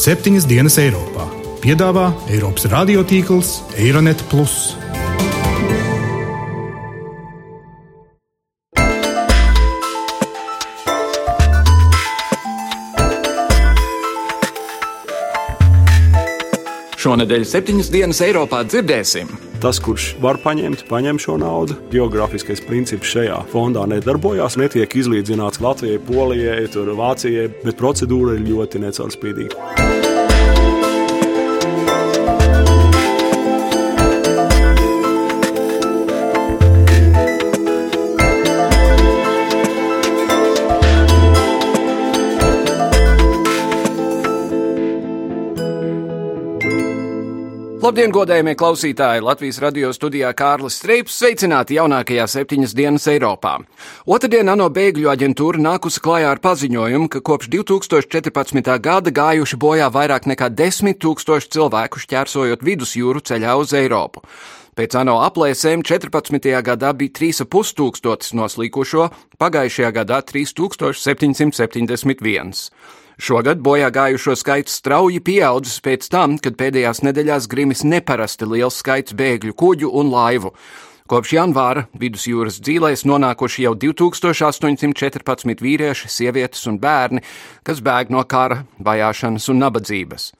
septiņas dienas Eiropā. Piedāvā Eiropas radiotīkls Eironet. Šonadēļ septiņas dienas Eiropā dzirdēsim. Tas, kurš var paņemt, paņem šo naudu. Geogrāfiskais princips šajā fondā nedarbojās. Netiek izlīdzināts Latvijai, Polijai, Vācijai, bet procedūra ir ļoti necaurspīdīga. Labdien, godējumie klausītāji! Latvijas radio studijā Kārlis Streips sveicināti jaunākajā septiņas dienas Eiropā. Otradien ANO bēgļu aģentūra nākusi klajā ar paziņojumu, ka kopš 2014. gada gājuši bojā vairāk nekā 10 tūkstoši cilvēku šķērsojot vidusjūru ceļā uz Eiropu. Pēc ANO aplēsēm 14. gadā bija 3,5 tūkstotis noslīkušo, pagājušajā gadā 3771. Šogad bojā gājušo skaits strauji pieaudzis pēc tam, kad pēdējās nedēļās grimis neparasti liels skaits bēgļu kuģu un laivu. Kopš janvāra vidusjūras dzīvēs nonākuši jau 2814 vīrieši, sievietes un bērni, kas bēg no kara, vajāšanas un nabadzības.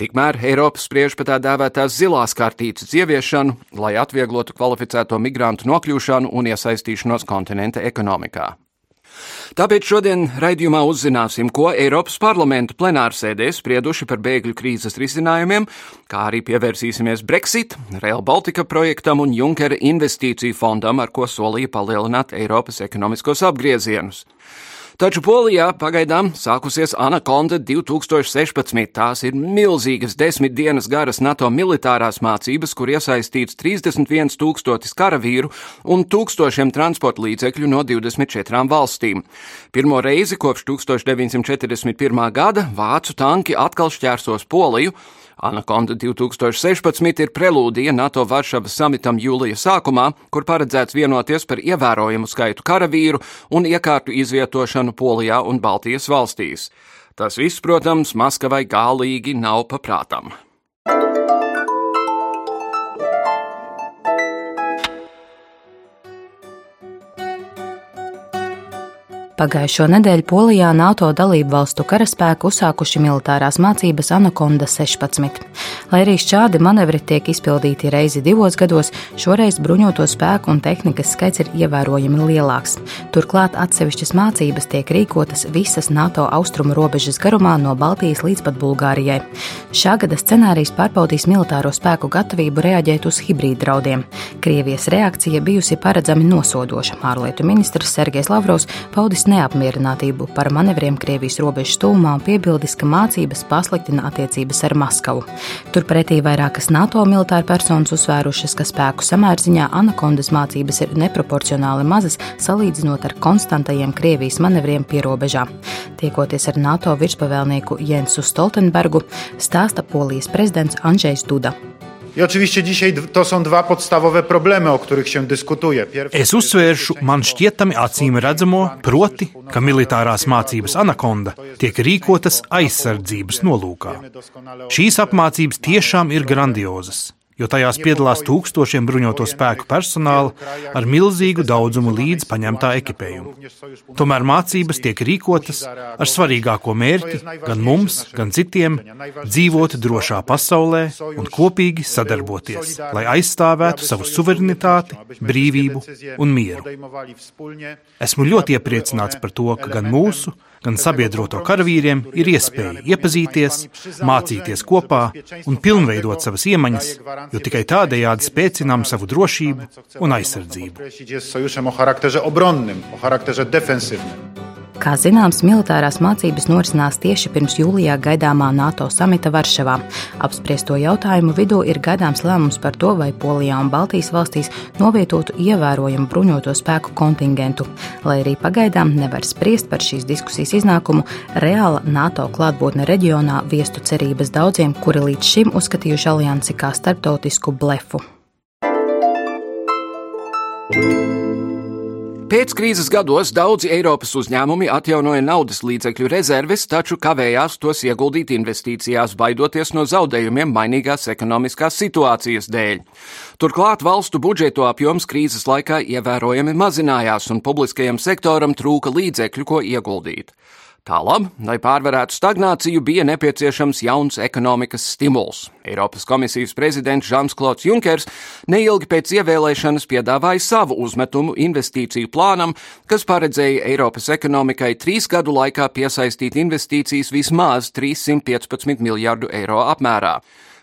Tikmēr Eiropa spriež par tā dēvētās zilās kartītes ieviešanu, lai atvieglotu kvalificēto migrantu nokļūšanu un iesaistīšanos kontinenta ekonomikā. Tāpēc šodien raidījumā uzzināsim, ko Eiropas parlamenta plenārsēdē sprieduši par bēgļu krīzes risinājumiem, kā arī pievērsīsimies Brexit, Rail Baltica projektam un Junkera investīciju fondam, ar ko solīja palielināt Eiropas ekonomiskos apgriezienus. Taču Polijā pagaidām sākusies Anakonda 2016. Tās ir milzīgas desmit dienas garas NATO militārās mācības, kur iesaistīts 31 tūkstotis karavīru un tūkstošiem transporta līdzekļu no 24 valstīm. Pirmo reizi kopš 1941. gada vācu tanki atkal šķērsos Poliju, Anakonda 2016 ir prelūdija NATO Varšavas samitam jūlija sākumā, kur paredzēts vienoties par ievērojamu skaitu karavīru un iekārtu izvietošanu Polijā un Baltijas valstīs. Tas viss, protams, Maskavai galīgi nav paprātam. Pagājušo nedēļu Polijā NATO dalību valstu karaspēku uzsākuši militārās mācības Anakonda 16. Lai arī šādi manevri tiek izpildīti reizi divos gados, šoreiz bruņoto spēku un tehnikas skaits ir ievērojami lielāks. Turklāt atsevišķas mācības tiek rīkotas visas NATO austrumu robežas garumā no Baltijas līdz pat Bulgārijai. Šā gada scenārijs pārbaudīs militāro spēku gatavību reaģēt uz hibrīd draudiem. Krievijas reakcija bijusi paredzami nosodoša. Ārlietu ministrs Sergejs Lavrovs paudis paudis neapmierinātību par manevriem Krievijas robežas tūmā un piebildis, ka mācības pasliktina attiecības ar Maskavu. Turpretī vairākas NATO militāra personas uzsvērušas, ka spēku samērziņā anakondas mācības ir neproporcionāli mazas salīdzinot ar konstantajiem Krievijas manevriem pierobežā. Tiekoties ar NATO virspavēlnieku Jensu Stoltenbergu, stāsta Polijas prezidents Andrzejs Duda. I oczywiście dzisiaj to są dwa podstawowe problemy, o których się dyskutuje. Pierwszy es uzsvēršu man šķietami acīm redzamo, proti, ka militārās mācības anakonda tiek rīkotas aizsardzības nolūkā. Šīs apmācības tiešām ir grandiozas jo tajās piedalās tūkstošiem bruņoto spēku personāla ar milzīgu daudzumu līdz paņemtā ekipējuma. Tomēr mācības tiek rīkotas ar svarīgāko mērķi gan mums, gan citiem - dzīvot drošā pasaulē un kopīgi sadarboties, lai aizstāvētu savu suverenitāti, brīvību un mieru. Esmu ļoti iepriecināts par to, ka gan mūsu, gan sabiedroto karavīriem ir iespēja iepazīties, mācīties kopā un pilnveidot savas iemaņas, jo tikai tādējādi spēcinām savu drošību un aizsardzību. Kā zināms, militārās mācības norisinās tieši pirms jūlijā gaidāmā NATO samita Varšavā. Apspriesto jautājumu vidū ir gaidāms lēmums par to, vai Polijā un Baltijas valstīs novietotu ievērojamu bruņoto spēku kontingentu. Lai arī pagaidām nevar spriest par šīs diskusijas iznākumu, reāla NATO klātbūtne reģionā viestu cerības daudziem, kuri līdz šim uzskatījuši aliansi kā starptautisku blefu. Pēckrīzes gados daudzi Eiropas uzņēmumi atjaunoja naudas līdzekļu rezerves, taču kavējās tos ieguldīt investīcijās, baidoties no zaudējumiem mainīgās ekonomiskās situācijas dēļ. Turklāt valstu budžetu apjoms krīzes laikā ievērojami mazinājās un publiskajam sektoram trūka līdzekļu, ko ieguldīt. Tālāk, lai pārvarētu stagnāciju, bija nepieciešams jauns ekonomikas stimuls. Eiropas komisijas prezidents Žans Klods Junkers neilgi pēc ievēlēšanas piedāvāja savu uzmetumu investīciju plānam, kas paredzēja Eiropas ekonomikai trīs gadu laikā piesaistīt investīcijas vismaz 315 miljārdu eiro apmērā.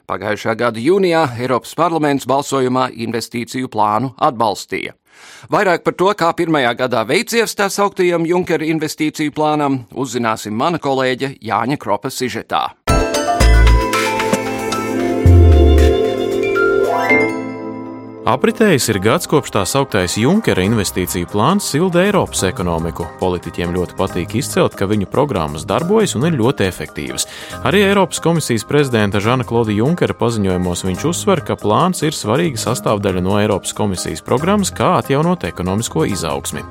Pagājušā gada jūnijā Eiropas parlaments balsojumā investīciju plānu atbalstīja. Vairāk par to, kā pirmajā gadā veicies tā sauktajam Junkera investīciju plānam, uzzināsim mana kolēģe Jāņa Kropa sižetā. Apritējis ir gads, kopš tā sauktais Junkera investīciju plāns silda Eiropas ekonomiku. Politiķiem ļoti patīk izcelt, ka viņu programmas darbojas un ir ļoti efektīvas. Arī Eiropas komisijas prezidenta Žana Klauda Junkera paziņojumos viņš uzsver, ka plāns ir svarīga sastāvdaļa no Eiropas komisijas programmas, kā atjaunot ekonomisko izaugsmi.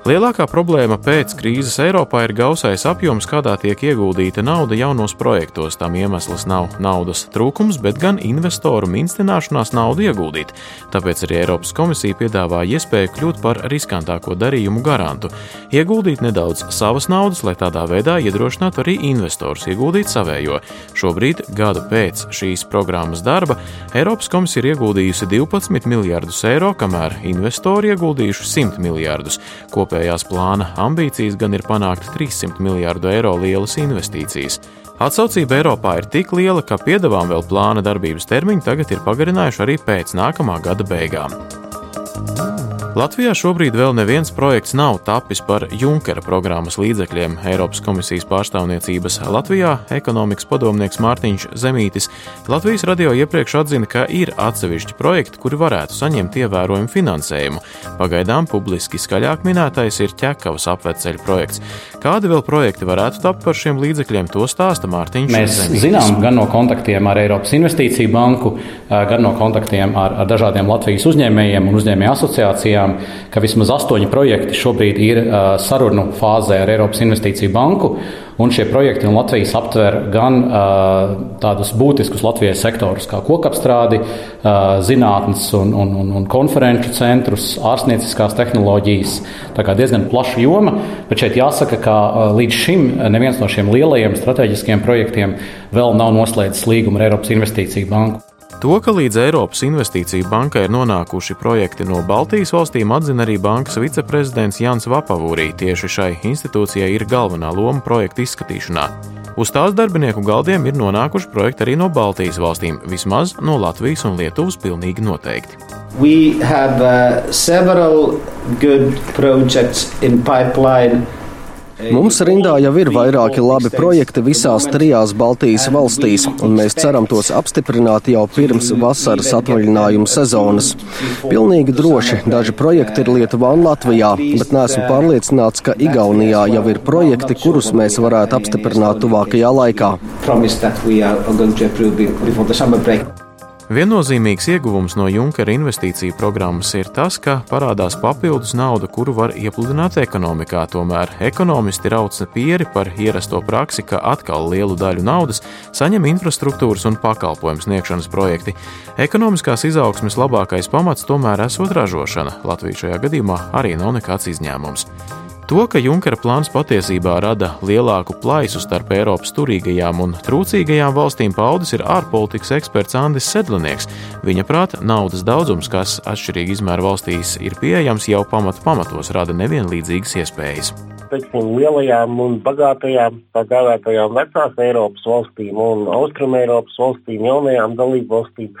Lielākā problēma pēc krīzes Eiropā ir gausais apjoms, kādā tiek ieguldīta nauda jaunos projektos. Tam iemesls nav naudas trūkums, bet gan investoru minstināšanās naudu ieguldīt. Tāpēc arī Eiropas komisija piedāvā iespēju kļūt par riskantāko darījumu garantu, ieguldīt nedaudz savas naudas, lai tādā veidā iedrošinātu arī investorus ieguldīt savējo. Šobrīd, gadu pēc šīs programmas darba, Eiropas komisija ir ieguldījusi 12 miljardus eiro, kamēr investori ieguldījuši 100 miljardus. Kopējā kopējās plāna ambīcijas gan ir panākt 300 miljārdu eiro lielas investīcijas. Atsaucība Eiropā ir tik liela, ka piedāvām vēl plāna darbības termiņu tagad ir pagarinājuši arī pēc nākamā gada beigām. Latvijā šobrīd vēl neviens projekts nav tapis par Junkera programmas līdzekļiem. Eiropas komisijas pārstāvniecības Latvijā ekonomikas padomnieks Mārtiņš Zemītis Latvijas radio iepriekš atzina, ka ir atsevišķi projekti, kuri varētu saņemt ievērojumu finansējumu. Pagaidām publiski skaļāk minētais ir ķekavas apveceļu projekts. Kādi vēl projekti varētu tapt par šiem līdzekļiem, to stāsta Mārtiņš. Mēs Zemītis. zinām gan no kontaktiem ar Eiropas Investīciju banku, gan no kontaktiem ar, ar dažādiem Latvijas uzņēmējiem un uzņēmēju asociācijām dzirdējām, ka vismaz astoņi projekti šobrīd ir uh, sarunu fāzē ar Eiropas Investīciju banku. Un šie projekti no Latvijas aptver gan uh, tādus būtiskus Latvijas sektorus, kā kokapstrādi, uh, zinātnes un, un, un, un konferenču centrus, ārstnieciskās tehnoloģijas. Tā kā diezgan plaša joma, bet šeit jāsaka, ka uh, līdz šim neviens no šiem lielajiem strateģiskiem projektiem vēl nav noslēdzis līgumu ar Eiropas Investīciju banku. To, ka līdz Eiropas Investīciju bankai ir nonākuši projekti no Baltijas valstīm, atzina arī bankas viceprezidents Jans Vapavūrī. Tieši šai institūcijai ir galvenā loma projektu izskatīšanā. Uz tās darbinieku galdiem ir nonākuši projekti arī no Baltijas valstīm, vismaz no Latvijas un Lietuvas pilnīgi noteikti. We have uh, several good projects in pipeline Mums rindā jau ir vairāki labi projekti visās trijās Baltijas valstīs, un mēs ceram tos apstiprināt jau pirms vasaras atvaļinājuma sezonas. Pilnīgi droši daži projekti ir Lietuvā un Latvijā, bet neesmu pārliecināts, ka Igaunijā jau ir projekti, kurus mēs varētu apstiprināt tuvākajā laikā. Viennozīmīgs ieguvums no Junkera investīciju programmas ir tas, ka parādās papildus nauda, kuru var iepludināt ekonomikā. Tomēr ekonomisti rauca pieri par ierasto praksi, ka atkal lielu daļu naudas saņem infrastruktūras un pakalpojumu sniegšanas projekti. Ekonomiskās izaugsmes labākais pamats tomēr esot ražošana. Latvija šajā gadījumā arī nav nekāds izņēmums. To, ka Junkera plāns patiesībā rada lielāku plaisu starp Eiropas turīgajām un trūcīgajām valstīm, paudis ir ārpolitikas eksperts Andris Sedlinieks. Viņa prāta naudas daudzums, kas atšķirīgi izmēra valstīs ir pieejams, jau pamat pamatos rada nevienlīdzīgas iespējas teiksim, lielajām un bagātajām, tā dēvētajām vecās Eiropas valstīm un Austrum Eiropas valstīm, jaunajām dalību valstīm,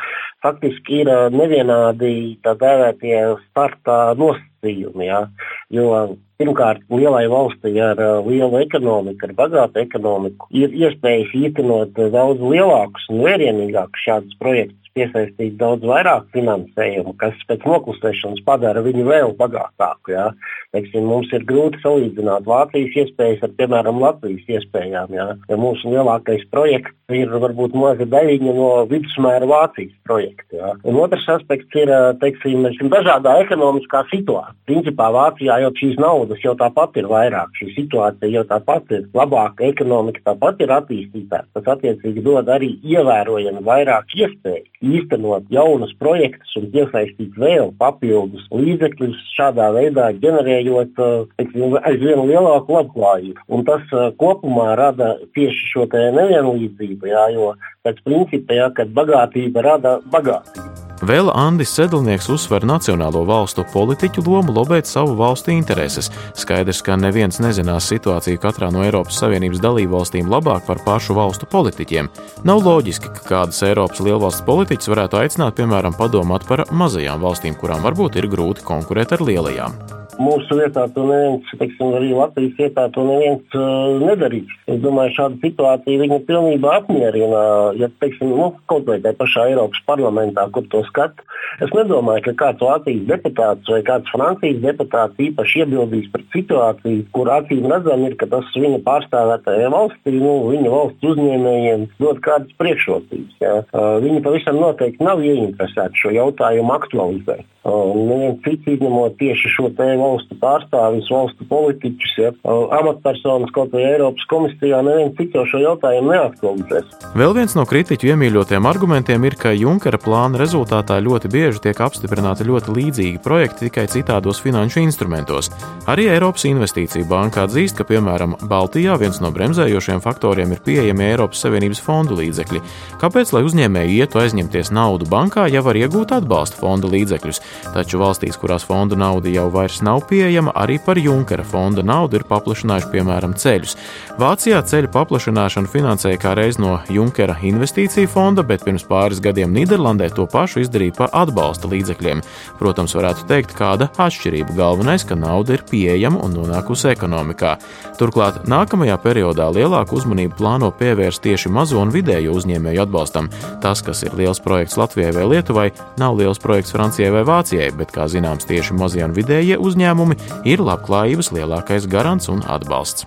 faktiski ir nevienādi tā dēvētie starta nosacījumi. Ja? Jo Pirmkārt, lielai valstī ar uh, lielu ekonomiku, ar bagātu ekonomiku, ir iespējas īstenot uh, daudz lielākus un vērienīgākus šādus projektus. Piesaistīt daudz vairāk finansējumu, kas pēc noklusēšanas padara viņu vēl bagātāku. Ja? Teiksim, mums ir grūti salīdzināt Vācijas iespējas ar, piemēram, Latvijas iespējām. Ja? Ja mūsu lielākais projekts ir varbūt maza daļiņa no vidusmēra Vācijas projekta. Ja? Un otrs aspekts ir teiksim, dažādā ekonomiskā situācija. Principā Vācijā jau šīs naudas jau tāpat ir vairāk, šī situācija jau tāpat ir labāka, ekonomika tāpat ir attīstītāka. Tas attiecīgi dod arī ievērojami vairāk iespēju īstenot jaunus projektus un piesaistīt vēl papildus līdzekļus, šādā veidā ģenerējot teiksim, aizvien lielāku labklājību. Un tas kopumā rada tieši šo nevienlīdzību, jā, jo pēc principa, jā, kad bagātība rada bagātību. Vēl Andris Sedlnieks uzsver nacionālo valstu politiķu lomu lobēt savu valstu intereses. Skaidrs, ka neviens nezinās situāciju katrā no Eiropas Savienības dalībvalstīm labāk par pašu valstu politiķiem. Nav loģiski, ka kādas Eiropas lielvalsts politiķis varētu aicināt, piemēram, padomāt par mazajām valstīm, kurām varbūt ir grūti konkurēt ar lielajām mūsu vietā to neviens, teiksim, arī Latvijas vietā to neviens uh, nedarīs. Es domāju, šāda situācija viņa pilnībā apmierina, ja, teiksim, nu, kaut vai tajā pašā Eiropas parlamentā, kur to skata. Es nedomāju, ka kāds Latvijas deputāts vai kāds Francijas deputāts īpaši iebildīs par situāciju, kur acīm redzam ir, ka tas viņa pārstāvētajai valstī, nu, viņa valsts uzņēmējiem dod kādas priekšrocības. Ja. Uh, viņi pavisam noteikti nav ieinteresēti šo jautājumu aktualizēt. Uh, neviens cits izņemot tieši šo tēmu valstu pārstāvjus, valstu politiķus, ja, amatpersonas kaut vai Eiropas komisijā, neviens cits jau šo jautājumu neaktualizēs. Vēl viens no kritiķu iemīļotiem argumentiem ir, ka Junkera plāna rezultātā ļoti bieži tiek apstiprināti ļoti līdzīgi projekti tikai citādos finanšu instrumentos. Arī Eiropas Investīcija banka atzīst, ka, piemēram, Baltijā viens no bremzējošiem faktoriem ir pieejami Eiropas Savienības fondu līdzekļi. Kāpēc, lai uzņēmēji ietu aizņemties naudu bankā, ja var iegūt atbalsta fonda līdzekļus? Taču valstīs, kurās fondu nauda jau vairs nav nav pieejama, arī par Junkera fonda naudu ir paplašinājuši piemēram ceļus. Vācijā ceļu paplašināšanu finansēja kā reiz no Junkera investīciju fonda, bet pirms pāris gadiem Nīderlandē to pašu izdarīja par atbalsta līdzekļiem. Protams, varētu teikt, kāda atšķirība galvenais, ka nauda ir pieejama un nonākusi ekonomikā. Turklāt nākamajā periodā lielāku uzmanību plāno pievērst tieši mazo un vidējo uzņēmēju atbalstam. Tas, kas ir liels projekts Latvijai vai Lietuvai, nav liels projekts Francijai vai Vācijai, bet, kā zināms, tieši mazie un vidējie uzņēmēji uzņēmumi ir labklājības lielākais garants un atbalsts.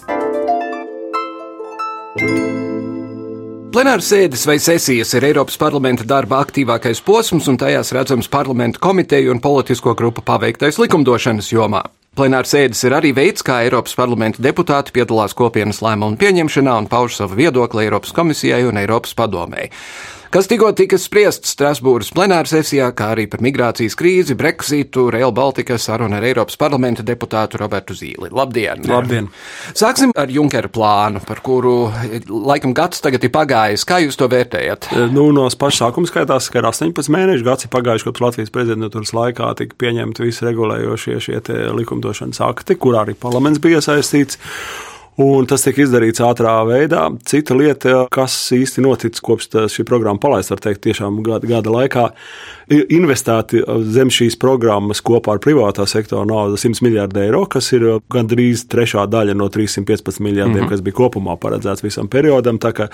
Plenāras sēdes vai sesijas ir Eiropas parlamenta darba aktīvākais posms, un tajās redzams parlamentu komiteju un politisko grupu paveiktais likumdošanas jomā. Plenāra sēdes ir arī veids, kā Eiropas parlamenta deputāti piedalās kopienas lēmumu pieņemšanā un pauž savu viedokli Eiropas komisijai un Eiropas padomēji kas tikko tika spriests Strasbūras plenāra sesijā, kā arī par migrācijas krīzi, Brexitu, Rail Baltica sarunu ar Eiropas parlamenta deputātu Robertu Zīli. Labdien! Labdien! Sāksim ar Junkera plānu, par kuru laikam gads tagad ir pagājis. Kā jūs to vērtējat? E, nu, no paša sākuma skaitās, ka ir 18 mēneši gads ir pagājuši, kopš Latvijas prezidentūras laikā tika pieņemti visi regulējošie šie likumdošanas akti, kur arī parlaments bija iesaistīts. Un tas tika izdarīts ātrā veidā. Cita lieta, kas īsti noticis kopš šī programma palaista, var teikt, tiešām gada, gada laikā, ir investēti zem šīs programmas kopā ar privātā sektora naudu 100 miljardi eiro, kas ir gandrīz trešā daļa no 315 miljardiem, mm -hmm. kas bija kopumā paredzēts visam periodam. Tā kā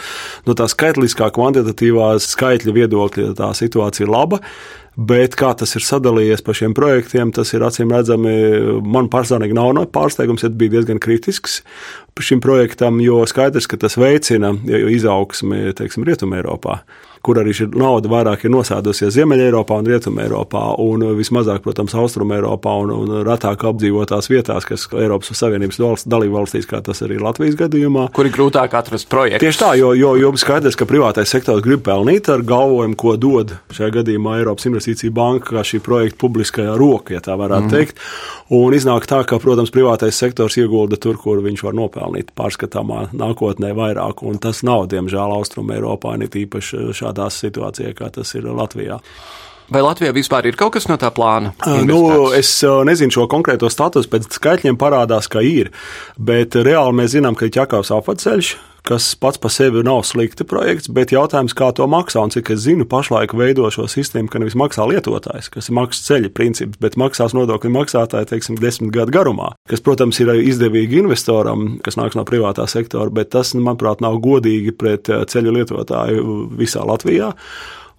no tā skaitliskā, kvantitatīvā skaitļa viedokļa tā situācija ir laba. Bet kā tas ir sadalījies pa šiem projektiem, tas ir acīm redzami. Man personīgi nav no pārsteigums, ja bija diezgan kritisks šim projektam, jo skaidrs, ka tas veicina izaugsmi Rietumē Eiropā kur arī šī nauda vairāk ir nosēdusies Ziemeļā-Eiropā un Rietumē-Eiropā, un vismazāk, protams, Austrumē-Eiropā un, un retāk apdzīvotās vietās, kas Eiropas Savienības valsts, dalību valstīs, kā tas arī Latvijas gadījumā. Kur ir grūtāk atrast projektu? Tieši tā, jo, jo, jo skaidrs, ka privātais sektors grib pelnīt ar galvojumu, ko dod šajā gadījumā Eiropas Investīcija banka, kā šī projekta publiskajā roka, ja tā varētu mm. teikt. Un iznāk tā, ka, protams, privātais sektors iegulda tur, kur viņš var nopelnīt pārskatāmā nākotnē vairāk, un tas nav, diemžēl, Austrumē Eiropā, ne tīpaši šā tādā situācijā, kā tas ir Latvijā. Vai Latvijā vispār ir kaut kas no tā plāna? Nu, es nezinu šo konkrēto statusu, pēc skaitļiem parādās, ka ir. Bet reāli mēs zinām, ka ir ķekavs apceļš, kas pats par sevi nav slikti projekts, bet jautājums, kā to maksā. Un cik es zinu, pašlaik veido šo sistēmu, ka nevis maksā lietotājs, kas ir maksas ceļa princips, bet maksās nodokļu maksātāji, teiksim, desmit gadu garumā. Kas, protams, ir izdevīgi investoram, kas nāks no privātā sektora, bet tas, manuprāt, nav godīgi pret ceļu lietotāju visā Latvijā.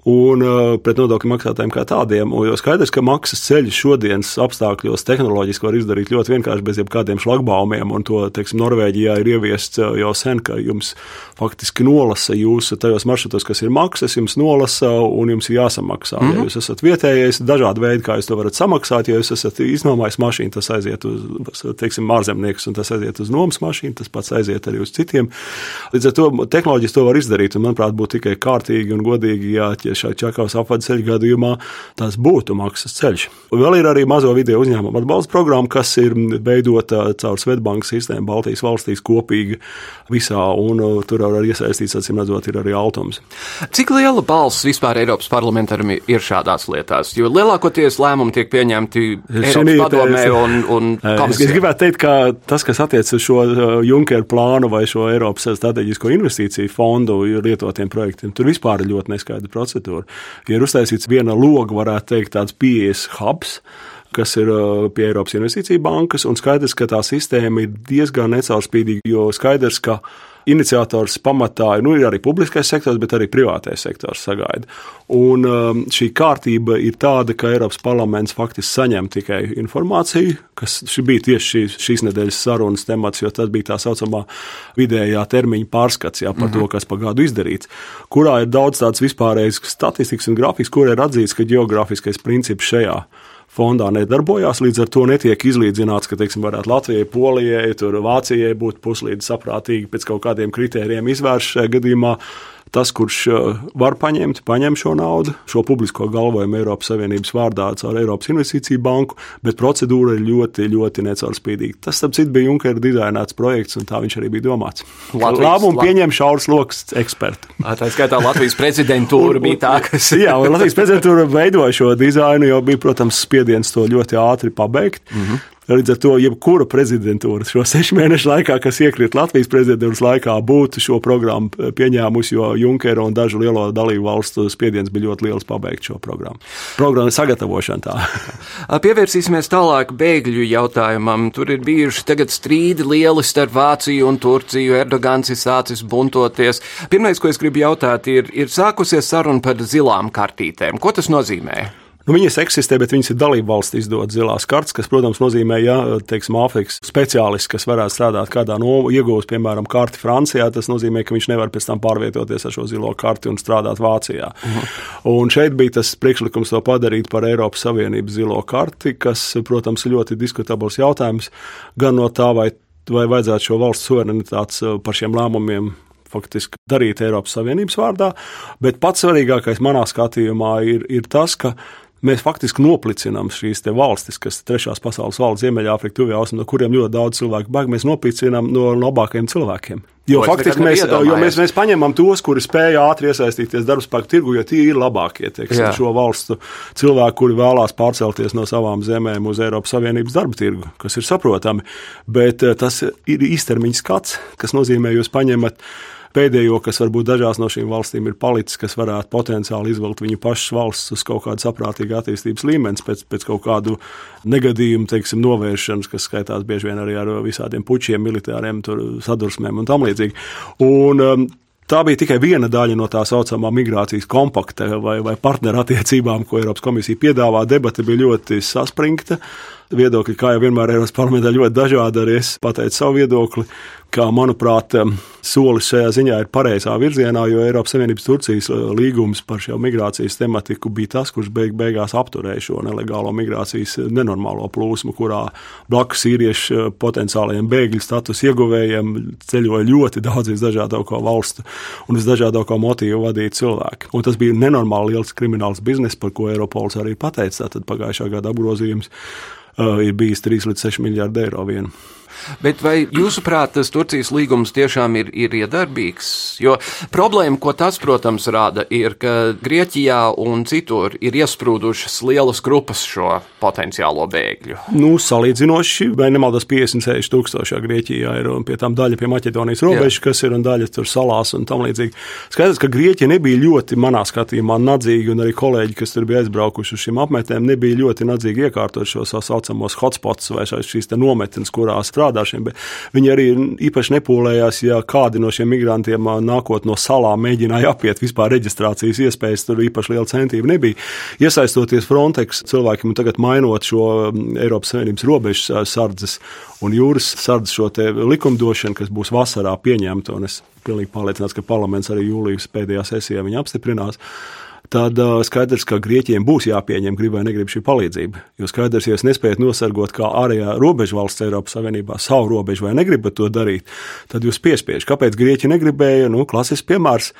Un uh, pret nodokļu maksātājiem kā tādiem. Jo skaidrs, ka maksas ceļš šodienas apstākļos tehnoloģiski var izdarīt ļoti vienkārši bez jebkādiem šlagbaumiem, un to, teiksim, Norvēģijā ir ieviests uh, jau sen, ka jums faktiski nolasa jūsu tajos maršrutos, kas ir maksas, jums nolasa un jums ir jāsamaksā. Mm -hmm. Ja mhm. jūs esat vietējais, dažādi veidi, kā jūs to varat samaksāt. Ja jūs esat iznomājis mašīnu, tas aiziet uz, teiksim, ārzemnieks, un tas aiziet uz nomas mašīnu, tas pats aiziet arī uz citiem. Līdz ar to tehnoloģijas to var izdarīt, un, manuprāt, būtu tikai kārtīgi un godīgi, ja šai Čakavas apvades ceļa gadījumā tas būtu maksas ceļš. Vēl ir arī mazo video uzņēmumu atbalsta programma, kas ir veidota caur Svetbanku sistēmu Baltijas valstīs kopīgi visā, un uh, tur var iesaistīts, acīm redzot, ir arī automs. Cik liela balss vispār Eiropas parlamentam ir šādās lietās? Jo lielākoties lēmumi tiek pieņemti Eiropas padomē un, un komisijā. Es gribētu teikt, ka tas, kas attiecas uz šo uh, Junkera plānu vai šo Eiropas strateģisko investīciju fondu lietotiem projektiem, tur vispār ir ļoti neskaidra procedūra. Ja ir uztaisīts viena loga, varētu teikt, tāds pieejas hubs, kas ir uh, pie Eiropas Investīcija bankas, un skaidrs, ka tā sistēma ir diezgan necaurspīdīga, jo skaidrs, ka iniciators pamatā nu, ir arī publiskais sektors, bet arī privātais sektors sagaida. Un um, šī kārtība ir tāda, ka Eiropas parlaments faktiski saņem tikai informāciju, kas bija tieši šīs, šīs nedēļas sarunas temats, jo tas bija tā saucamā vidējā termiņa pārskats jā, par -hmm. to, mhm. kas pa gadu izdarīts, kurā ir daudz tādas vispārējas statistikas un grafikas, kur ir atzīts, ka geogrāfiskais princips šajā fondā nedarbojās. Līdz ar to netiek izlīdzināts, ka teiksim, varētu Latvijai, Polijai, Vācijai būt puslīdz saprātīgi pēc kaut kādiem kritērijiem izvērst šajā gadījumā tas, kurš var paņemt, paņem šo naudu, šo publisko galvojumu Eiropas Savienības vārdā caur Eiropas Investīciju banku, bet procedūra ir ļoti, ļoti necaurspīdīga. Tas, starp citu, bija Junkera dizainēts projekts, un tā viņš arī bija domāts. Lēmumu pieņem šaurs lokus eksperti. Tā skaitā Latvijas prezidentūra bija tā, kas. Jā, Latvijas prezidentūra veidoja šo dizainu, jo bija, protams, spiediens to ļoti ātri pabeigt. Mm -hmm. Līdz ar to, jebkura prezidentūra šo sešu mēnešu laikā, kas iekrīt Latvijas prezidentūras laikā, būtu šo programmu pieņēmusi, jo Junkera un dažu lielo dalību valstu spiediens bija ļoti liels pabeigt šo programmu. Programmas sagatavošana tā. Pievērsīsimies tālāk bēgļu jautājumam. Tur ir bijuši tagad strīdi lieli starp Vāciju un Turciju. Erdogans ir sācis buntoties. Pirmais, ko es gribu jautāt, ir, ir sākusies saruna par zilām kartītēm. Ko tas nozīmē? Nu, viņas eksistē, bet viņas ir dalību valsts izdod zilās kartes, kas, protams, nozīmē, ja teiksim, Āfrikas speciālists, kas varētu strādāt kādā no iegūst, piemēram, karti Francijā, tas nozīmē, ka viņš nevar pēc tam pārvietoties ar šo zilo karti un strādāt Vācijā. Mhm. Un šeit bija tas priekšlikums to padarīt par Eiropas Savienības zilo karti, kas, protams, ir ļoti diskutabls jautājums gan no tā, vai, vai vajadzētu šo valsts suverenitātes uh, par šiem lēmumiem faktiski darīt Eiropas Savienības vārdā, bet pats svarīgākais manā skatījumā ir, ir tas, ka mēs faktiski noplicinām šīs valstis, kas ir trešās pasaules valsts, Ziemeļāfrika, Tuvijā Austrumā, no kuriem ļoti daudz cilvēku bēg. Mēs noplicinām no labākajiem cilvēkiem. Jo Ko faktiski mēs, jo mēs, mēs paņemam tos, kuri spēja ātri iesaistīties darbspēku tirgu, jo tie ir labākie teiksim, šo valstu cilvēki, kuri vēlās pārcelties no savām zemēm uz Eiropas Savienības darba tirgu, kas ir saprotami. Bet eh, tas ir īstermiņa skats, kas nozīmē, jūs paņemat pēdējo, kas varbūt dažās no šīm valstīm ir palicis, kas varētu potenciāli izvilkt viņu pašas valsts uz kaut kādu saprātīgu attīstības līmeni, pēc, pēc kaut kādu negadījumu, teiksim, novēršanas, kas skaitās bieži vien arī ar visādiem pučiem, militāriem sadursmēm un tam līdzīgi. Un, um, Tā bija tikai viena daļa no tā saucamā migrācijas kompakta vai, vai partnerattiecībām, ko Eiropas komisija piedāvā. Debata bija ļoti saspringta viedokļi, kā jau vienmēr Eiropas parlamentā, ļoti dažādi. Arī es pateicu savu viedokli, kā, manuprāt, solis šajā ziņā ir pareizā virzienā, jo Eiropas Savienības Turcijas uh, līgums par šo migrācijas tematiku bija tas, kurš beig beigās apturēja šo nelegālo migrācijas uh, nenormālo plūsmu, kurā blakus sīriešu uh, potenciālajiem bēgļu status ieguvējiem ceļoja ļoti daudz visdažādāko valstu un visdažādāko motīvu vadīt cilvēki. Un tas bija nenormāli liels krimināls bizness, par ko Eiropols arī pateica. Pagājušā gada apgrozījums ir bijis 3 līdz 6 miljardi eiro vienu. Bet vai jūsuprāt, tas Turcijas līgums tiešām ir, ir iedarbīgs? Jo problēma, ko tas, protams, rada, ir, ka Grieķijā un citur ir iesprūdušas lielas grupas šo potenciālo bēgļu. Nu, salīdzinoši, vai nemaldos, 56 tūkstoši Grieķijā ir un pie tam daļa pie Maķedonijas robežas, kas ir un daļa tur salās un tam līdzīgi. Skaidrs, ka Grieķija nebija ļoti manā skatījumā nadzīgi, un arī kolēģi, kas tur bija aizbraukuši uz šīm apmetnēm, nebija ļoti nadzīgi iekārtot šos tā saucamos hotspots vai šīs nometnes, kurās strādā strādāšiem, bet viņi arī īpaši nepūlējās, ja kādi no šiem migrantiem nākot no salām mēģināja apiet vispār reģistrācijas iespējas, tur īpaši liela centība nebija. Iesaistoties Frontex cilvēkiem un tagad mainot šo Eiropas Savienības robežu sardzes un jūras sardzes šo likumdošanu, kas būs vasarā pieņemta, un es pilnīgi pārliecināts, ka parlaments arī jūlijas pēdējā sesijā viņu apstiprinās tad skaidrs, ka Grieķiem būs jāpieņem, grib vai negrib šī palīdzība. Jo skaidrs, ja jūs nespējat nosargot kā ārējā robeža valsts Eiropas Savienībā savu robežu vai negribat to darīt, tad jūs piespiež. Kāpēc Grieķi negribēja? Nu, klasisks piemērs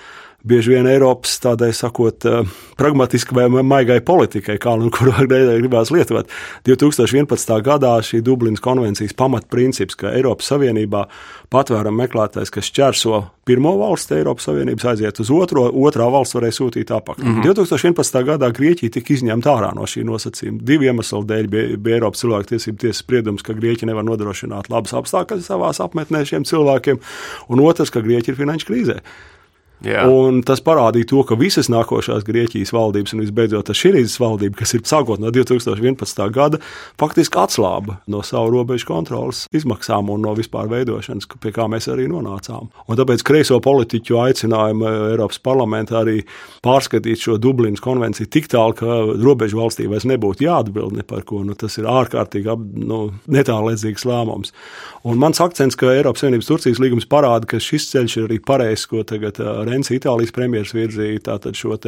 bieži vien Eiropas tādai sakot, eh, pragmatiskai vai maigai politikai, kā nu kurā reizē gribās lietot. 2011. gadā šī Dublinas konvencijas pamatprincips, ka Eiropas Savienībā patvērumu meklētājs, kas šķērso pirmo valsti Eiropas Savienības, aiziet uz otro, otrā valsts varēja sūtīt atpakaļ. Mm -hmm. 2011. gadā Grieķija tika izņemta ārā no šī nosacījuma. Divu iemeslu dēļ bija, bija Eiropas cilvēktiesību tiesas spriedums, ka Grieķija nevar nodrošināt labas apstākļus savās apmetnēs šiem cilvēkiem, un otrs, ka Grieķija ir finanšu krīzē. Jā. Un tas parādīja to, ka visas nākošās Grieķijas valdības, un visbeidzot Šīrijas valdība, kas ir sākot no 2011. gada, faktiski atslāba no savu robežu kontrolas izmaksām un no vispār veidošanas, pie kā mēs arī nonācām. Un tāpēc kreiso politiķu aicinājumu Eiropas parlamentā arī pārskatīt šo Dublinas konvenciju tik tālu, ka robežu valstī vairs nebūtu jāatbild ne par ko. Nu, tas ir ārkārtīgi nu, netālredzīgs lēmums. Un mans akcents, ka Eiropas Savienības Turcijas līgums parāda, ka šis ceļš ir arī pareizs, ko tagad Renzi, Itālijas premjerministrs virzīja tātad šo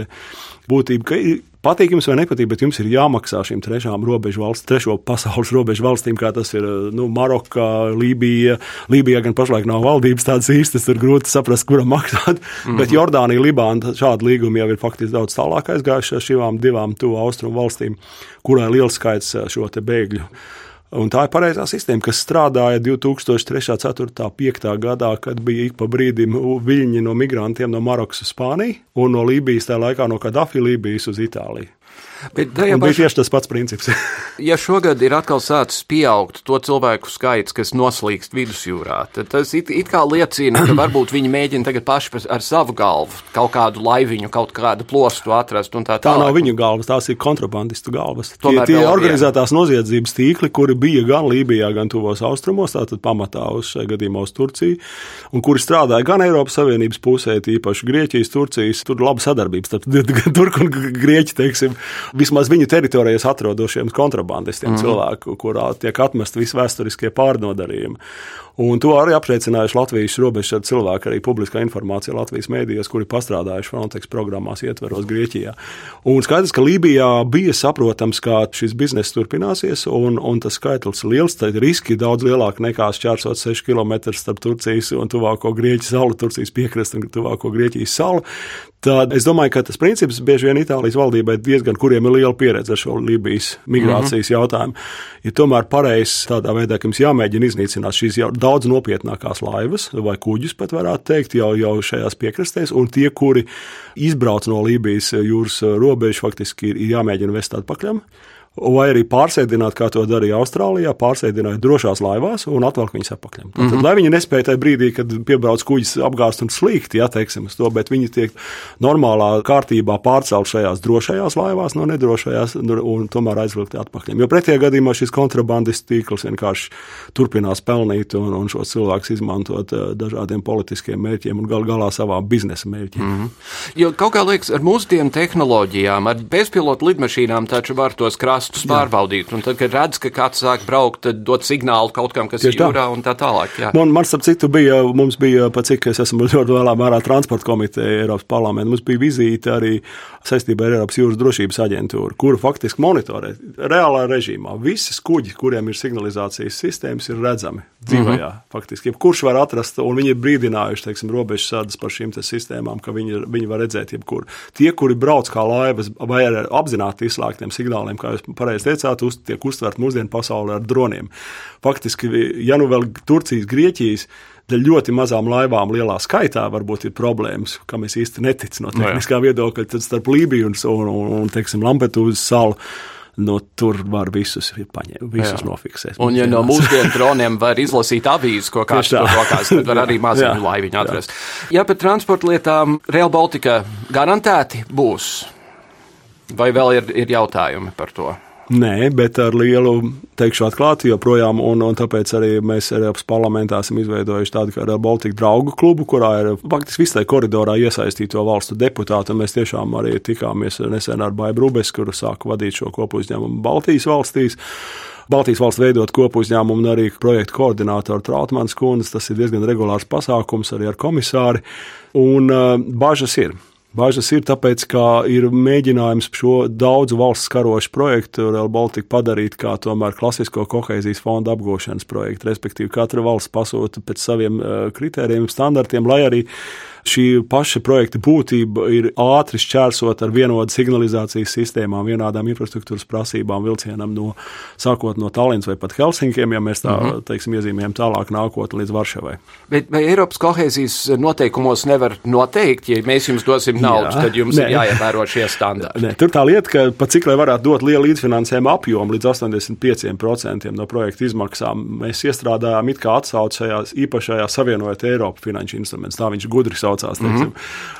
būtību, ka patīk jums vai nepatīk, bet jums ir jāmaksā šīm trešām robežu valsts, trešo pasaules robežu valstīm, kā tas ir nu, Maroka, Lībija. Lībijā gan pašlaik nav valdības tādas īstas, tur grūti saprast, kuram maksāt. Mm -hmm. Bet Jordānija, Libāna šādi līgumi jau ir faktiski daudz tālāk aizgājuši ar šīm divām tuvu austrumu valstīm, kurā ir liels skaits šo bēgļu. Un tā ir pareizā sistēma, kas strādāja 2003, 2004, 2005 gadā, kad bija ik pa brīdim viļņi no migrantiem no Marokas uz Spāniju un no Lībijas tajā laikā no Kadafi Lībijas uz Itāliju. Bet tajā pašā... bija tieši tas pats princips. ja šogad ir atkal sācis pieaugt to cilvēku skaits, kas noslīkst vidusjūrā, tad tas it, it kā liecina, ka varbūt viņi mēģina tagad paši ar savu galvu kaut kādu laiviņu, kaut kādu plostu atrast. Tā, tā nav viņu galvas, tās ir kontrabandistu galvas. Tomēr tie ir organizētās noziedzības tīkli, kuri bija gan Lībijā, gan Tuvos Austrumos, tātad pamatā uz šajā gadījumā uz Turciju, un kuri strādāja gan Eiropas Savienības pusē, tīpaši Grieķijas, Turcijas, tur laba sadarbības starp Turku un Grieķu, teiksim, vismaz viņu teritorijās atrodošiem kontrabandistiem, mm. cilvēku, kurā tiek atmesti visi vēsturiskie pārnodarījumi. Un to arī apliecinājuši Latvijas robežsardze cilvēki, arī publiskā informācija Latvijas mēdījos, kuri pastrādājuši Frontex programmās, ietveros Grieķijā. Un skaidrs, ka Lībijā bija saprotams, ka šis bizness turpināsies, un, un tas skaitlis ir liels. Tad riski daudz lielāki nekā šķērsot 6 km starp Turcijas un tuvāko Grieķijas salu, Turcijas piekrastu un tuvāko Grieķijas salu. Tad es domāju, ka tas princips bieži vien Itālijas valdībai diezgan, kuriem ir liela pieredze ar šo Lībijas migrācijas mm -hmm. jautājumu, ir tomēr pareizs tādā veidā, ka mums jāmēģina iznīcināt šīs jau daudz nopietnākās laivas vai kuģus, pat varētu teikt, jau, jau šajās piekrastēs, un tie, kuri izbrauc no Lībijas jūras robežas, faktiski ir jāmēģina vest atpakaļ vai arī pārsēdināt, kā to darīja Austrālijā, pārsēdināt drošās laivās un atvelk viņus apakaļ. Mm -hmm. Lai viņi nespēja tajā brīdī, kad piebrauc kuģis apgāzt un slīgt, ja teiksim to, bet viņi tiek normālā kārtībā pārcelt šajās drošajās laivās no nedrošajās un tomēr aizvilkti atpakaļ. Jo pretējā gadījumā šis kontrabandistu tīkls vienkārši turpinās pelnīt un, un šos cilvēkus izmantot eh, dažādiem politiskiem mērķiem un gal galā savā biznesa mērķiem. Mm -hmm. Jo kaut kā liekas, ar mūsdienu tehnoloģijām, ar bezpilotu lidmašīnām taču var tos krāsot krastus pārbaudīt. Un tad, kad redz, ka kāds sāk braukt, tad dot signālu kaut kam, kas ir jūrā un tā tālāk. Jā. Man, man starp citu, bija, mums bija, pat cik es esmu ļoti lielā mērā transporta komiteja Eiropas parlamentā, mums bija vizīte arī saistībā ar Eiropas jūras drošības aģentūru, kuru faktiski monitorē reālā režīmā. Visas kuģi, kuriem ir signalizācijas sistēmas, ir redzami dzīvajā. Uh -huh. Faktiski, jebkurš var atrast, un viņi ir brīdinājuši, teiksim, robežsardas par šīm sistēmām, ka viņi, viņi var redzēt jebkuru. Tie, kuri brauc kā laivas vai ar apzināti izslēgtiem signāliem, kā jūs pareizi teicāt, uz, tiek uztvert mūsdienu pasaulē ar droniem. Faktiski, ja nu vēl Turcijas, Grieķijas, dēļ ļoti mazām laivām lielā skaitā varbūt ir problēmas, kam es īsti neticu no tehniskā no viedokļa, tad starp Lībiju un, un, un, un teiksim, Lampedūzas salu. No tur var visus paņemt, visus jā. nofiksēt. Un, ja no mūsdienu droniem var izlasīt avīzes, ko kāds tur rokās, tad var arī maziņu laiviņu atrast. Jā. ja par transporta lietām Real Baltica garantēti būs, vai vēl ir, ir jautājumi par to? Nē, bet ar lielu, teikšu, atklāti joprojām, un, un tāpēc arī mēs Eiropas parlamentā esam izveidojuši tādu kā Baltika draugu klubu, kurā ir faktiski visai koridorā iesaistīto valstu deputāti. Mēs tiešām arī tikāmies nesen ar Baibu Rubes, kuru sāku vadīt šo kopu uzņēmumu Baltijas valstīs. Baltijas valsts veidot kopu uzņēmumu un arī projektu koordinātoru Trautmanas kundze. Tas ir diezgan regulārs pasākums arī ar komisāri. Un uh, bažas ir. Bažas ir tāpēc, ka ir mēģinājums šo daudzu valsts karošu projektu Real Baltica padarīt kā tomēr klasisko kohēzijas fonda apgūšanas projektu. Respektīvi, katra valsts pasūta pēc saviem uh, kritērijiem, standartiem, lai arī šī paša projekta būtība ir ātri šķērsot ar vienodu signalizācijas sistēmām, vienādām infrastruktūras prasībām, vilcienam no sākot no Tallinas vai pat Helsinkiem, ja mēs tā -hmm. teiksim, iezīmējam tālāk nākotnē līdz Varšavai. Bet vai Eiropas kohēzijas noteikumos nevar noteikt, ja mēs jums dosim naudu, Jā, tad jums nē. ir jāievēro šie standarti? Nē, tur tā lieta, ka pat cik lai varētu dot lielu līdzfinansējumu apjomu līdz 85% no projekta izmaksām, mēs iestrādājām it kā atsaucējās īpašajā savienojot Eiropu finanšu instrumentu. Tā viņš gudri sauc saucās. Mm -hmm.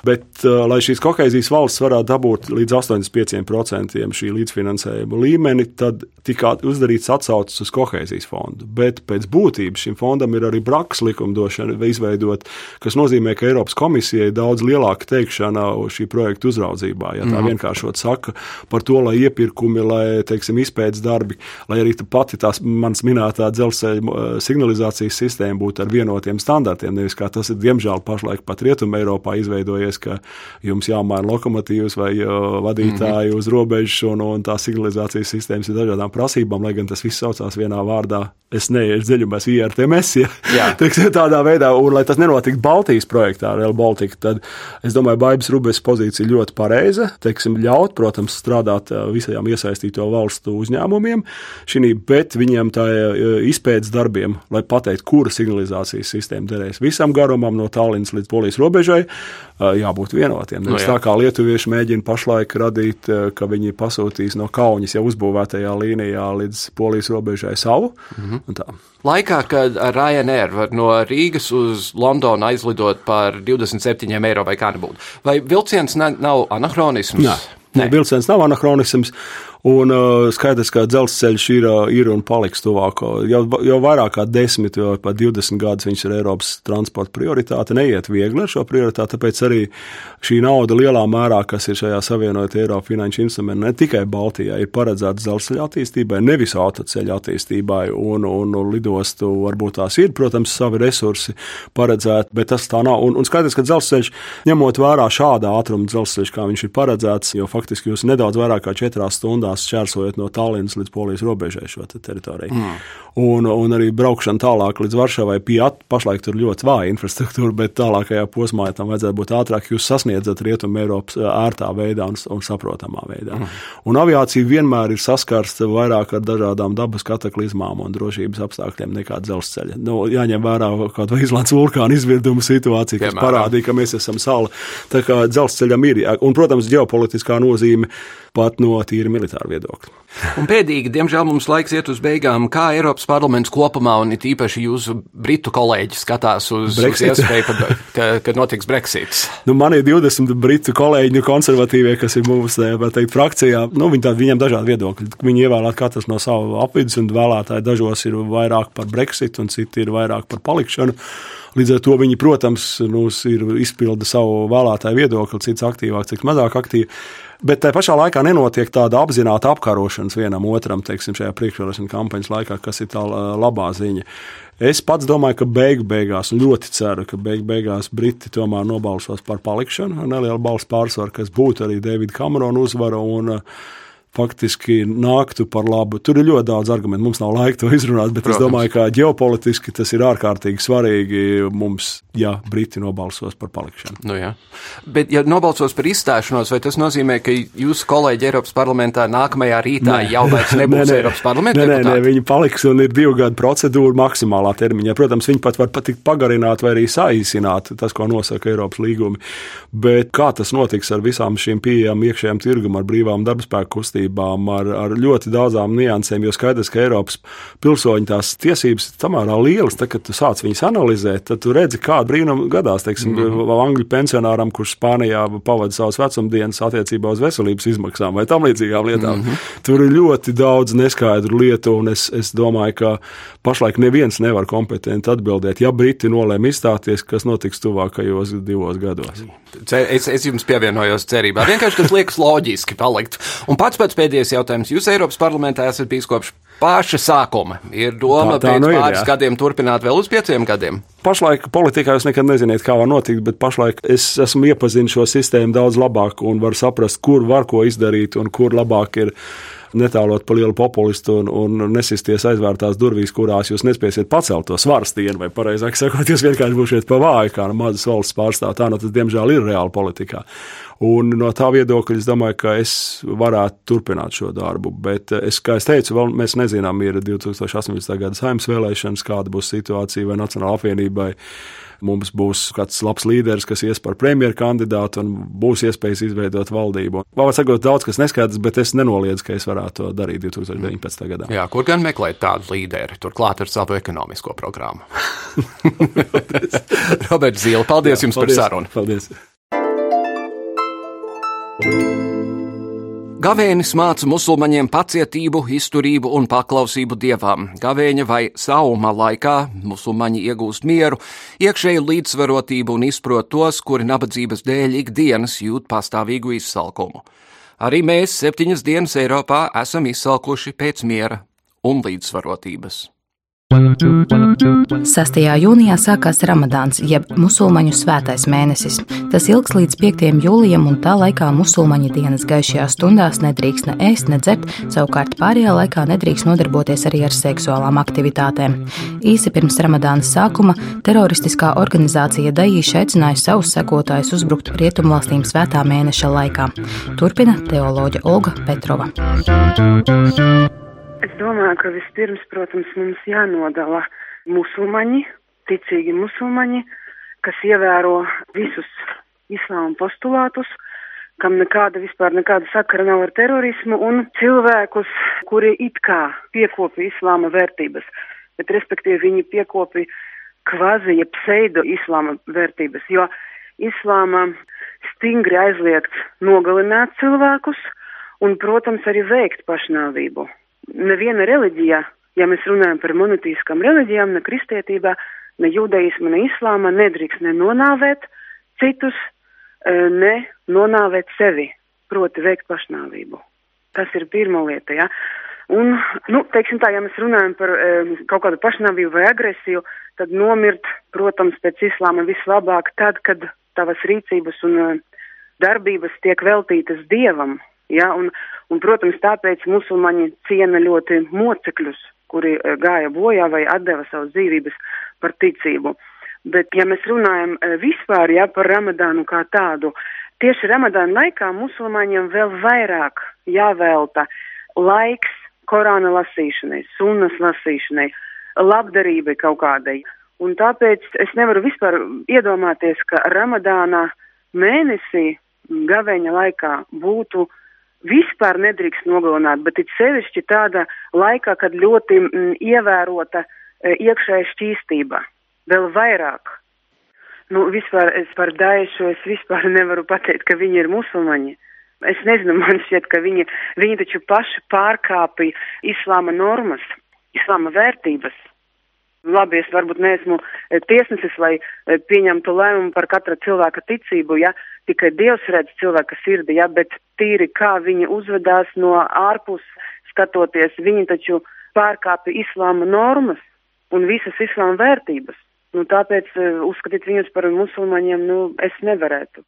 Bet, uh, lai šīs kohēzijas valsts varētu dabūt līdz 85% šī līdzfinansējuma līmeni, tad tika uzdarīts atsaucis uz kohēzijas fondu. Bet pēc būtības šim fondam ir arī braks likumdošana izveidot, kas nozīmē, ka Eiropas komisijai ir daudz lielāka teikšana šī projekta uzraudzībā. Ja tā mm -hmm. vienkāršot saka par to, lai iepirkumi, lai teiksim, izpētes darbi, lai arī pati tās manas minētā dzelzceļa uh, signalizācijas sistēma būtu ar vienotiem standartiem, nevis kā tas ir diemžēl pašlaik pat rietumē Rietumē Eiropā izveidojies, ka jums jāmaina lokomotīvas vai vadītāji mm -hmm. uz robežas, un, un tā signalizācijas sistēmas ir dažādām prasībām, lai gan tas viss saucās vienā vārdā. Es neiešu dziļumos, IRTMS, ja tādā veidā, un lai tas nenotiktu Baltijas projektā, Real Baltica, tad es domāju, Baibas Rubes pozīcija ļoti pareiza. Teiksim, ļaut, protams, strādāt visajām iesaistīto valstu uzņēmumiem, šī, bet viņiem tā izpētes darbiem, lai pateiktu, kura signalizācijas sistēma derēs visam garumam no Tallinas līdz Polijas robežai robežai, jābūt vienotiem. No, nu, tā kā lietuvieši mēģina pašlaik radīt, ka viņi pasūtīs no Kaunas jau uzbūvētajā līnijā līdz Polijas robežai savu. Mm -hmm. Laikā, kad Ryanair var no Rīgas uz Londonu aizlidot par 27 eiro vai kā nebūtu, vai vilciens nav anahronisms? Nē, Nē. vilciens nav anahronisms. Un uh, skaidrs, ka dzelzceļš ir, uh, ir un paliks tuvāk. Jau, jau vairāk kā 10, jau pat 20 gadus viņš ir Eiropas transporta prioritāte. Neiet viegli ar šo prioritāti, tāpēc arī šī nauda lielā mērā, kas ir šajā savienotā Eiropas finanšu instrumentā, ne tikai Baltijā, ir paredzēta dzelzceļa attīstībai, nevis autoceļa attīstībai un, un, un lidostu. Varbūt tās ir, protams, savi resursi paredzēti, bet tas tā nav. Un, un skaidrs, ka dzelzceļš, ņemot vērā šāda ātruma dzelzceļš, kā viņš ir paredzēts, jo faktiski jūs nedaudz vairāk kā 4 stundās dienās šķērsojot no Tallinas līdz Polijas robežai šo te teritoriju. Mm. Un, un arī braukšana tālāk līdz Varšavai Piat, pašlaik tur ļoti vāja infrastruktūra, bet tālākajā posmā ja tam vajadzētu būt ātrāk. Jūs sasniedzat Rietumu Eiropas ērtā veidā un, un saprotamā veidā. Mm. Un aviācija vienmēr ir saskarsta vairāk ar dažādām dabas kataklizmām un drošības apstākļiem nekā dzelzceļa. Nu, jāņem vērā kaut vai Islandes vulkāna izvirduma situācija, kas Piemēram. parādīja, ka mēs esam sala. Tā kā dzelzceļam ir, un, protams, ģeopolitiskā nozīme pat no tīra militāra viedokļa. Un pēdīgi, diemžēl mums laiks iet uz beigām, kā Eiropas parlaments kopumā un it īpaši jūsu britu kolēģi skatās uz, Brexit. uz iespēju, ka, kad notiks Brexits. Nu, man ir 20 britu kolēģi, nu, konservatīvie, kas ir mūsu teikt, frakcijā. Nu, viņi tā, viņiem dažādi viedokļi. Viņi ievēlēt katrs no savu apvidus, un vēlētāji dažos ir vairāk par Brexit, un citi ir vairāk par palikšanu. Līdz ar to viņi, protams, nu, ir izpilda savu vēlētāju viedokli, cits aktīvāk, cits mazāk aktīvs. Bet tajā pašā laikā nenotiek tāda apzināta apkarošanas vienam otram, teiksim, šajā priekšvēlēšana kampaņas laikā, kas ir tā labā ziņa. Es pats domāju, ka beigu beigās, un ļoti ceru, ka beigu beigās Briti tomēr nobalsos par palikšanu ar nelielu balstu pārsvaru, kas būtu arī Davida Kamerona uzvara. Un, uh, faktiski nāktu par labu. Tur ir ļoti daudz argumentu. Mums nav laika to izrunāt, bet Protams. es domāju, ka ģeopolitiski tas ir ārkārtīgi svarīgi mums, ja Briti nobalsos par palikšanu. Nu, jā. bet, ja nobalsos par izstāšanos, vai tas nozīmē, ka jūsu kolēģi Eiropas parlamentā nākamajā rītā nē. jau vairs nebūs nē, nē. Eiropas parlamentā? Nē, nē, nē, viņi paliks un ir divu gadu procedūra maksimālā termiņā. Protams, viņi pat var patikt pagarināt vai arī saīsināt tas, ko nosaka Eiropas līgumi. Bet kā tas notiks ar visām šīm pieejām iekšējām tirgum, ar brīvām darbspēku kustībām? Prasībām, ar, ar ļoti daudzām niansēm, jo skaidrs, ka Eiropas pilsoņu tās tiesības ir samērā lielas. Tad, kad tu sāc viņas analizēt, tad tu redzi, kāda brīnuma gadās. Teiksim, mm -hmm. Angļu pensionāram, kurš Spānijā pavadīja savas vecumdienas attiecībā uz veselības izmaksām vai tam līdzīgām lietām. Mm -hmm. Tur ir ļoti daudz neskaidru lietu, un es, es domāju, ka pašlaik neviens nevar kompetenti atbildēt. Ja Briti nolēma izstāties, kas notiks tuvākajos divos gados? Es, es jums pievienojos cerībā. Vienkārši tas liekas loģiski palikt. Un pats pats pēdējais jautājums. Jūs Eiropas parlamentā esat bijis kopš paša sākuma. Ir doma tā, tā pēc nu pāris ir, jā. gadiem turpināt vēl uz pieciem gadiem. Pašlaik politikā jūs nekad neziniet, kā var notikt, bet pašlaik es esmu iepazinis šo sistēmu daudz labāk un varu saprast, kur var ko izdarīt un kur labāk ir netālot pa lielu populistu un, un nesisties aizvērtās durvīs, kurās jūs nespēsiet pacelt to svaru stienu, vai pareizāk sakot, jūs vienkārši būsiet pa vāju, kā no mazas valsts pārstāv. Tā nu tas, diemžēl, ir reāli politikā. Un no tā viedokļa es domāju, ka es varētu turpināt šo darbu. Bet, es, kā jau teicu, vēl mēs nezinām, ir 2018. gada saimnes vēlēšanas, kāda būs situācija vai Nacionāla apvienībai mums būs kāds labs līderis, kas ies par premjeru kandidātu un būs iespējas izveidot valdību. Vēl sakot, daudz kas neskaidrs, bet es nenoliedzu, ka es varētu to darīt 2019. gadā. Jā, kur gan meklēt tādu līderi, turklāt ar savu ekonomisko programmu? Roberts Zīle, paldies Jā, jums paldies, par sarunu! Paldies! Gavēnis māca musulmaņiem pacietību, izturību un paklausību dievām. Gavēņa vai sauma laikā musulmaņi iegūst mieru, iekšēju līdzsvarotību un izprot tos, kuri nabadzības dēļ ikdienas jūt pastāvīgu izsalkumu. Arī mēs septiņas dienas Eiropā esam izsalkuši pēc miera un līdzsvarotības. 6. jūnijā sākās Ramadāns, jeb musulmaņu svētais mēnesis. Tas ilgs līdz 5. jūlijam, un tā laikā musulmaņi dienas gaišajās stundās nedrīkst ne ēst, ne dzert, savukārt pārējā laikā nedrīkst nodarboties arī ar seksuālām aktivitātēm. Īsi pirms Ramadāna sākuma teroristiskā organizācija Daīša aicināja savus sekotājus uzbrukt rietumvalstīm svētā mēneša laikā. Turpina teoloģa Olga Petrova. Es domāju, ka vispirms, protams, mums jānodala musulmaņi, ticīgi musulmaņi, kas ievēro visus islāma postulātus, kam nekāda vispār nekāda sakara nav ar terorismu, un cilvēkus, kuri it kā piekopi islāma vērtības, bet respektīvi viņi piekopi kvazi, ja pseido islāma vērtības, jo islāma stingri aizliegts nogalināt cilvēkus un, protams, arī veikt pašnāvību neviena reliģija, ja mēs runājam par monotīskām reliģijām, ne kristietībā, ne judaismu, ne islāma, nedrīkst ne nonāvēt citus, e, ne nonāvēt sevi, proti veikt pašnāvību. Tas ir pirmā lieta, ja. Un, nu, teiksim tā, ja mēs runājam par e, kaut kādu pašnāvību vai agresiju, tad nomirt, protams, pēc islāma vislabāk tad, kad tavas rīcības un e, darbības tiek veltītas dievam, Ja, un, un, protams, tāpēc musulmaņi ciena ļoti mocekļus, kuri eh, gāja bojā vai atdeva savas dzīvības par ticību. Bet, ja mēs runājam eh, vispār ja, par ramadānu kā tādu, tieši ramadāna laikā musulmaņiem vēl vairāk jāvelta laiks Korāna lasīšanai, sunnas lasīšanai, labdarībai kaut kādai. Un tāpēc es nevaru vispār iedomāties, ka ramadāna mēnesī gaveņa laikā būtu vispār nedrīkst nogalināt, bet it sevišķi tāda laikā, kad ļoti m, mm, ievērota e, iekšēja šķīstība. Vēl vairāk. Nu, vispār es par Daešu es vispār nevaru pateikt, ka viņi ir musulmaņi. Es nezinu, man šķiet, ka viņi, viņi taču paši pārkāpja islāma normas, islāma vērtības. Labi, es varbūt neesmu e, tiesnesis, lai e, pieņemtu lēmumu par katra cilvēka ticību, ja tikai Dievs redz cilvēka sirdi, ja, bet tīri kā viņi uzvedās no ārpus skatoties, viņi taču pārkāpja islāma normas un visas islāma vērtības. Nu, tāpēc e, uzskatīt viņus par musulmaņiem, nu, es nevarētu.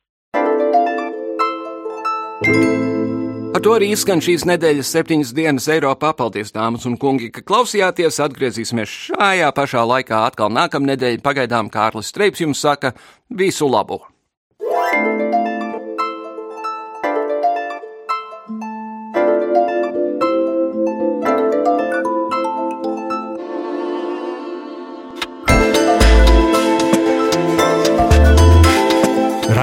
Ar to arī izskan šīs nedēļas septiņas dienas Eiropā. Paldies, dāmas un kungi, ka klausījāties. Atgriezīsimies šajā pašā laikā atkal nākamnedēļ. Pagaidām Kārlis Streips jums saka visu labu!